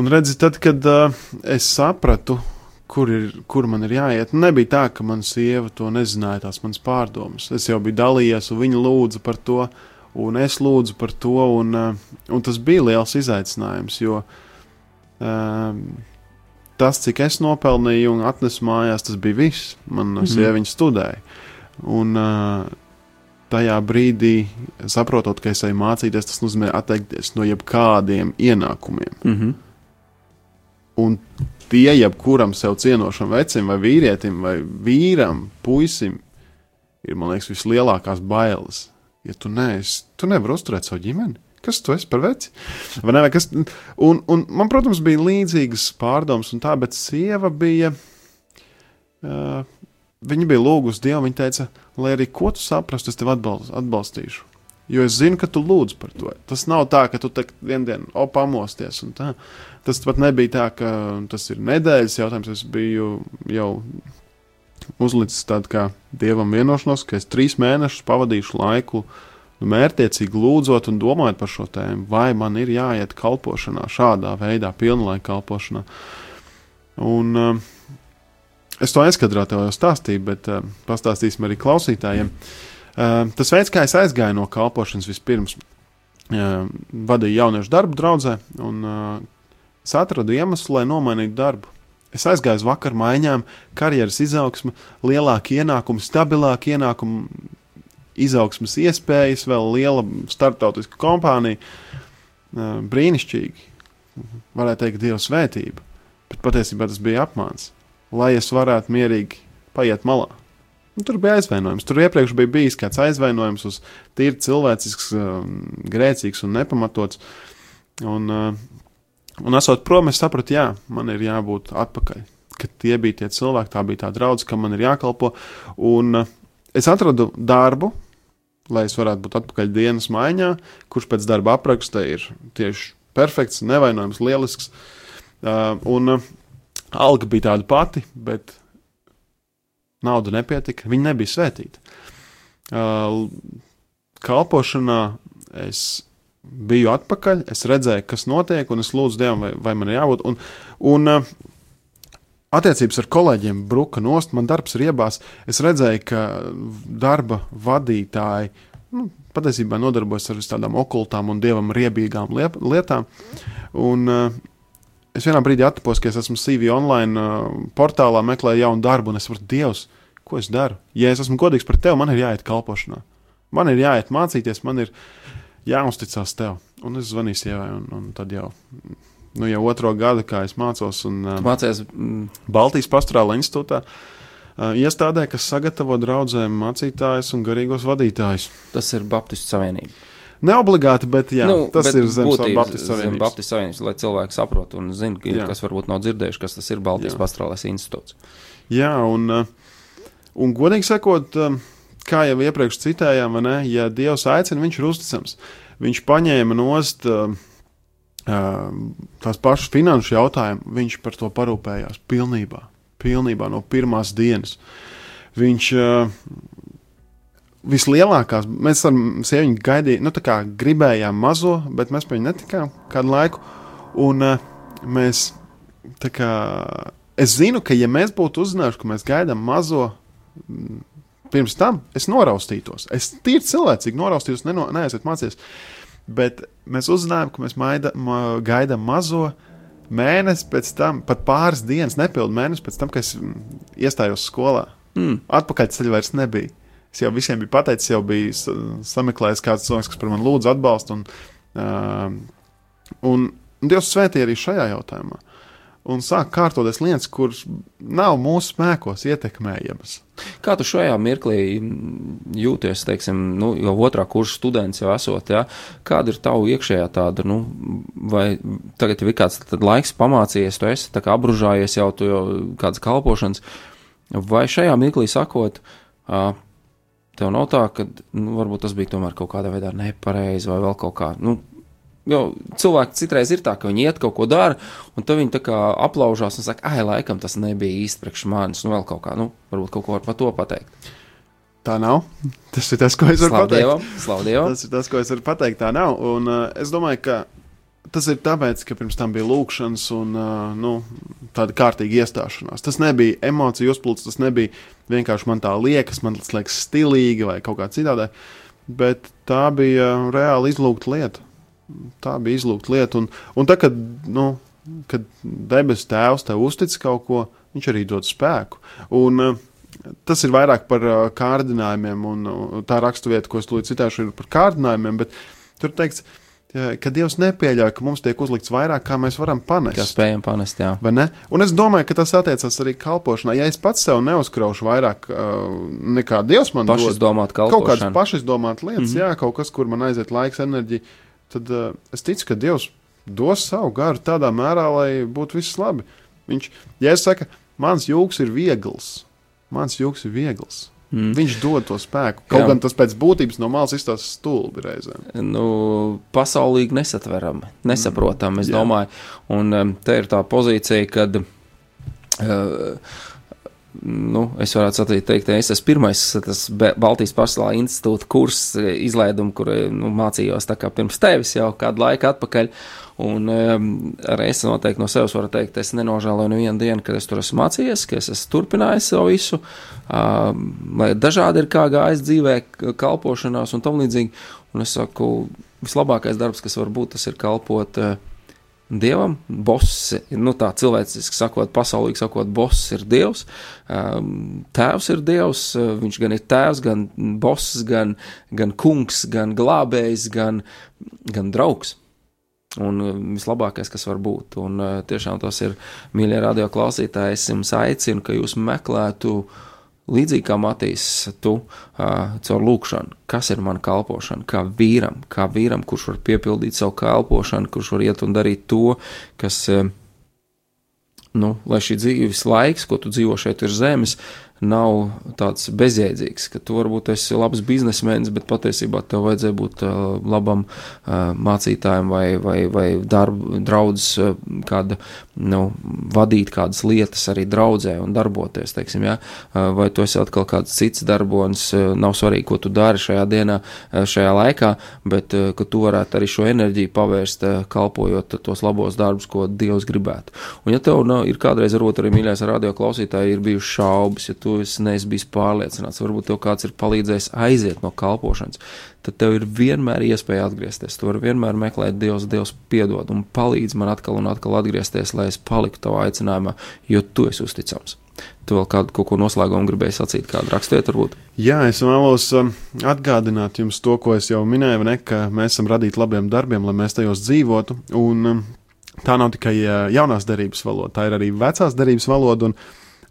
un redzi, tad, kad uh, es sapratu, kur, ir, kur man ir jāiet, nebija tā, ka mana sieva to nezināja, tās manas pārdomas. Es jau biju dalījies, un viņa lūdza par to, un es lūdzu par to, un, uh, un tas bija liels izaicinājums, jo um, tas, cik es nopelnīju un atnesu mājās, tas bija viss. Man mm -hmm. sieviņa studēja. Un, uh, tajā brīdī, saprotot, ka es eju mācīties, tas nozīmē atteikties no jebkādiem ienākumiem. Mm -hmm. Un tie, jebkuram sev cienošam vecim, vai vīrietim, vai vīram, puisim, ir, liekas, vislielākās bailes. Ja tu neesi, tu nevari uzturēt savu ģimeni. Kas tu esi par veci? Vai ne, vai kas, un, un man, protams, bija līdzīgas pārdomas, un tā, bet sieva bija. Uh, viņa bija lūgusi Dievu. Viņa teica, lai arī ko tu saprastu, es tevi atbalst, atbalstīšu. Jo es zinu, ka tu lūdz par to. Tas nav tā, ka tu vienā dienā pamosties. Tas pat nebija tā, ka tas ir nedēļas jautājums. Es biju jau uzlicis tādu kā dievam vienošanos, ka es trīs mēnešus pavadīšu laiku nu, mērķiecīgi lūdzot un domājot par šo tēmu, vai man ir jāiet kalpošanā, šādā veidā, pilnlaika kalpošanā. Un, uh, es to aizkadrā tev jau stāstīju, bet uh, pastāstīsim arī klausītājiem. Uh, tas veids, kā es aizgāju no kalpošanas vispirms, uh, vadīju jauniešu darbu draudzē, un uh, es atradu iemeslu, lai nomainītu darbu. Es aizgāju uz vakar maiņām, karjeras izaugsme, lielāka ienākuma, stabilāka ienākuma, izaugsmes iespējas, vēl liela starptautiska kompānija. Brīnišķīgi. Varētu teikt, Dieva svētība. Bet patiesībā tas bija apmāns, lai es varētu mierīgi paiet malā. Un tur bija aizvainojums. Tur iepriekš bija bijis kāds aizvainojums uz tīri cilvēcisks, grēcīgs un nepamatots. Un, uh, Un esot prom, es sapratu, jā, man ir jābūt atpakaļ. Kad tie bija tie cilvēki, tā bija tā draudzene, kam man ir jākalpo. Un uh, es atradu darbu, lai es varētu būt atpakaļ dienas maiņā, kurš pēc darba apraksta ir tieši perfekts, nevainojams, lielisks. Uh, un alga bija tāda pati, bet nauda nepietika. Viņa nebija svētīta. Uh, kalpošanā es biju atpakaļ, es redzēju, kas notiek, un es lūdzu Dievam, vai, vai man ir jābūt. Un, un, Attiecības ar kolēģiem bruka nost, man darbs ir iebās. Es redzēju, ka darba vadītāji nu, patiesībā nodarbojas ar tādām okultām un dievam riebīgām lietām. Un, es vienā brīdī atpūtos, ka es esmu CV online uh, portālā, meklēju jaunu darbu, un es saprotu, Dievs, ko es daru? Ja es esmu godīgs pret tevi, man ir jāiet kalpošanā. Man ir jāiet mācīties, man ir jāuzticas tev. Un es zvanīju sievai, un, un tad jau, nu, jau otro gadu, kā es mācos, un Tu mācies, mm, Baltijas Pastorāla institūtā. uh, Iestādē, kas sagatavo draugiem mācītājus un garīgos vadītājus. tas ir Baptistu savienība. Ne obligāti, bet jā, nu, tas bet ir zem būtībā Baptistu zem Savienības. Savienības, lai cilvēki saprotu un zinātu, Jā. kas varbūt nav dzirdējuši, kas tas ir Baltijas pastorālais institūts. Jā, un, uh, un godīgi sakot, um, kā jau iepriekš citējām, ne, ja Dievs aicina, viņš ir uzticams. Viņš paņēma nost uh, tās pašas finanšu jautājumus, viņš par to parūpējās pilnībā, pilnībā no pirmās dienas. Viņš vislielākās, mēs ar sievieti gaidījām, nu, tā kā gribējām mazo, bet mēs pie viņa netikām kādu laiku. Un uh, mēs, tā kā, es zinu, ka ja mēs būtu uzzinājuši, ka mēs gaidām mazo, mm, pirms tam es noraustītos. Es tīri cilvēcīgi noraustītos, neno, neaiziet mācīties. Bet mēs uzzinājām, ka mēs maida, ma, gaidām mazo mēnesi pēc tam, pat pāris dienas, nepilnu mēnesi pēc tam, kad es mm, iestājos skolā. Mm. Atpakaļ ceļā vairs nebija. Es jau visiem biju pateicis, jau biju sa- sameklējis kāds cilvēks, kas par mani lūdzu atbalstu. Un, uh, un Dievs svētīja arī šajā jautājumā. Un sāk kārtoties lietas, kuras nav mūsu spēkos ietekmējamas. Kā tu šajā mirklī jūties, teiksim, nu, jau otrā kursa students jau esot, ja? kāda ir tava iekšējā tāda, nu, vai tagad ir kāds laiks pamācījies, tu esi tā kā apbružājies jau, tu jau kādas kalpošanas, vai šajā mirklī sakot, ā, tev nav tā, ka, nu, varbūt tas bija tomēr kaut kādā veidā nepareizi vai vēl kaut kā, nu, Jo cilvēki citreiz ir tā, ka viņi iet kaut ko dara, un tad viņi tā kā aplaužās un saka, ah, laikam tas nebija īsti priekš manis, nu vēl kaut kā, nu, varbūt kaut ko var par to pateikt. Tā nav. Tas ir tas, ko es varu Slavu pateikt. Dievam, slavu Dievam. Tas ir tas, ko es varu pateikt. Tā nav. Un, uh, es domāju, ka tas ir tāpēc, ka pirms tam bija lūkšanas un uh, nu, tāda kārtīga iestāšanās. Tas nebija emociju uzplūds, tas nebija vienkārši man tā liekas, man tas liekas stilīgi vai kaut kā citādi. Bet tā bija reāli izlūgta lieta. Tā bija izlūgta lieta. Un, un tā, kad, nu, kad debesu tēvs tev uztic kaut ko, viņš arī dod spēku. Un, uh, Tas ir vairāk par uh, kārdinājumiem, un uh, tā raksturvieta, ko es tūlīt citāšu, ir par kārdinājumiem. Tur teikts, ja, ka Dievs nepieļauj, ka mums tiek uzlikts vairāk, kā mēs varam panest. Kā spējam panest, jā. Vai ne? Un es domāju, ka tas attiecas arī kalpošanā. Ja es pats sev neuzkraušu vairāk uh, nekā Dievs man Pašas dod, domāt kaut kādas pašizdomātas lietas, mm -hmm. jā, kaut kas, kur man aiziet laiks, enerģija, tad uh, es ticu, ka Dievs dos savu garu tādā mērā, lai būtu viss labi. Viņš, ja es saku, mans jūgs ir viegls, mans jūks ir viegls. Mm. Viņš dod to spēku. Kaut Jā. gan tas pēc būtības no malas izstāsta stulbi reizēm. nu, pasaulīgi nesatverami, nesaprotami, es Jā. domāju. Un um, te ir tā pozīcija, kad. Uh, Nu, es varētu sacīt, teikt, es esmu pirmais tas Baltijas Pasaulā institūta kurs eh, izlaidumu, kur eh, nu, mācījos tā kā pirms tevis jau kādu laiku atpakaļ. Un um, arī es noteikti no sevis varu teikt, es nenožēloju nevienu dienu, kad es tur esmu mācījies, ka es esmu turpinājis savu visu, um, lai dažādi ir kā gājis dzīvē, kalpošanās un tam līdzīgi. Un es saku, vislabākais darbs, kas var būt, tas ir kalpot uh, Dievam. Boss, nu tā cilvēciski sakot, pasaulīgi sakot, boss ir Dievs, um, tēvs ir Dievs, uh, viņš gan ir tēvs, gan boss, gan, gan kungs, gan glābējs, gan, gan draugs. Un uh, vislabākais, kas var būt. Un uh, tiešām tas ir, mīļie radio klausītāji, es jums aicinu, ka jūs meklētu līdzīgi kā Matīs, tu uh, caur lūkšanu, kas ir mana kalpošana, kā vīram, kā vīram, kurš var piepildīt savu kalpošanu, kurš var iet un darīt to, kas, uh, nu, lai šī dzīves laiks, ko tu dzīvo šeit ir zemes, nav tāds bezjēdzīgs, ka tu varbūt esi labs biznesmenis, bet patiesībā tev vajadzēja būt uh, labam uh, mācītājam vai, vai, vai darbu, draudzes, uh, kāda, nu, vadīt kādas lietas arī draudzē un darboties, teiksim, ja? uh, vai tu esi atkal kāds cits darbonis, uh, nav svarīgi, ko tu dari šajā dienā, uh, šajā laikā, bet uh, ka tu varētu arī šo enerģiju pavērst, uh, kalpojot tos labos darbus, ko Dievs gribētu. Un ja tev nav, ir kādreiz varbūt arī mīļais radio klausītāji, ir bijušas šaubas, ja tu esi neesi bijis pārliecināts, varbūt tev kāds ir palīdzējis aiziet no kalpošanas, tad tev ir vienmēr iespēja atgriezties. Tu vari vienmēr meklēt Dievs, Dievs piedod un palīdz man atkal un atkal atgriezties, lai es paliktu tavā aicinājumā, jo tu esi uzticams. Tu vēl kādu kaut ko noslēgumu gribēji sacīt, kādu raksturiet, varbūt? Jā, es vēlos um, atgādināt jums to, ko es jau minēju, ne, ka mēs esam radīti labiem darbiem, lai mēs tajos dzīvotu. Un, um, tā nav tikai uh, jaunās derības valoda, tā ir arī vecās derības valoda. Un,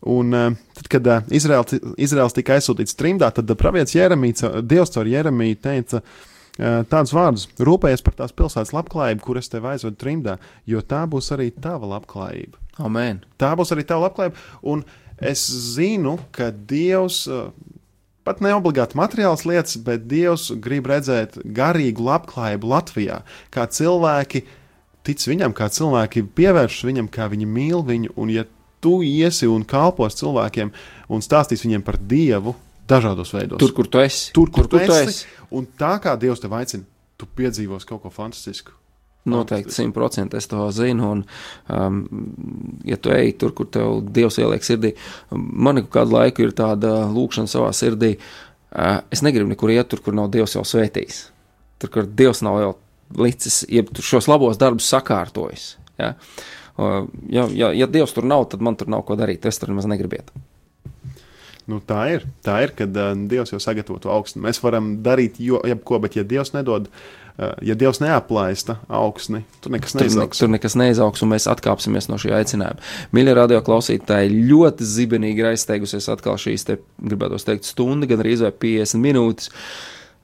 un uh, tad, kad uh, Izraels, Izraels tika aizsūtīts trimdā, tad uh, pravietis Jeremijs, Dievs caur Jeremiju teica, tādus vārdus: Rūpējies par tās pilsētas labklājību, kur es tevi aizvedu trimdā, jo tā būs arī tava labklājība. Amen. Tā būs arī tava labklājība. Un es zinu, ka Dievs. Pat ne obligāti materiāls lietas, bet Dievs grib redzēt garīgu labklājību Latvijā. Kā cilvēki tic viņam, kā cilvēki pievēršas viņam, kā viņi mīl viņu. Un, ja tu iesi un kalpos cilvēkiem un stāstīsi viņiem par Dievu dažādos veidos, Tur, kur tu esi. tur, kur, kur tu esi, un tā kā Dievs tev aicina, tu piedzīvos kaut ko fantastisku. Noteikti, simtprocentīgi es to zinu. Un, um, ja tu ej tur, kur tev Dievs ieliek sirdī, man ir kādu laiku ir tāda lūkšana savā sirdī. Uh, es negribu nekur iet tur, kur nav Dievs jau svētījis. Tur, kur Dievs nav jau licis, jeb šos labos darbus sakārtojis. Ja? Uh, ja, ja, ja Dievs tur nav, tad man tur nav ko darīt. Es tur nemaz negribu iet. Nu, tā ir. Tā ir, kad uh, Dievs jau sagatavo to augstu. Mēs varam darīt jo, jebko, bet ja Dievs nedod, uh, ja Dievs neaplaista augsni, tur nekas Tur, ne, neizaugs. tur nekas neizaugs, un mēs atkāpsimies no šī aicinājuma. Mīļie radio klausītāji, ļoti zibenīgi ir aizsteigusies atkal šīs, te, gribētu teikt, stunda, gan arī 50 minūtes.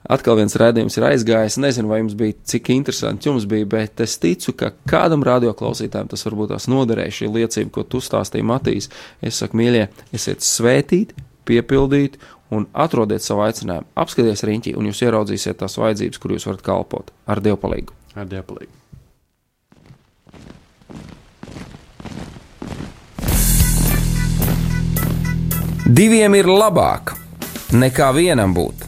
Atkal viens rādījums ir aizgājis. Nezinu, vai jums bija cik interesanti jums bija, bet es ticu, ka kādam radioklausītājam tas varbūt tās noderēja šī liecība, ko tu stāstīji Matīs. Es saku, mīļie, esiet svētīti, piepildīti un atrodiet savu aicinājumu. Apskaties riņķī, un jūs ieraudzīsiet tās vajadzības, kur jūs varat kalpot ar Dievu palīdzību. Ar Dievu palīdzību. Diviem ir labāk nekā vienam būt,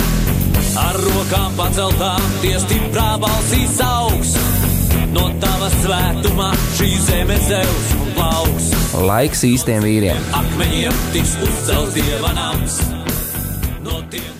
Ar rokām paceltām, tie stiprā balsīs augs. No tava svētumā šī zeme zeus un plauks. Laiks īstiem vīriem! Akmeņiem tiks uzcelts dieva nams. No tiem,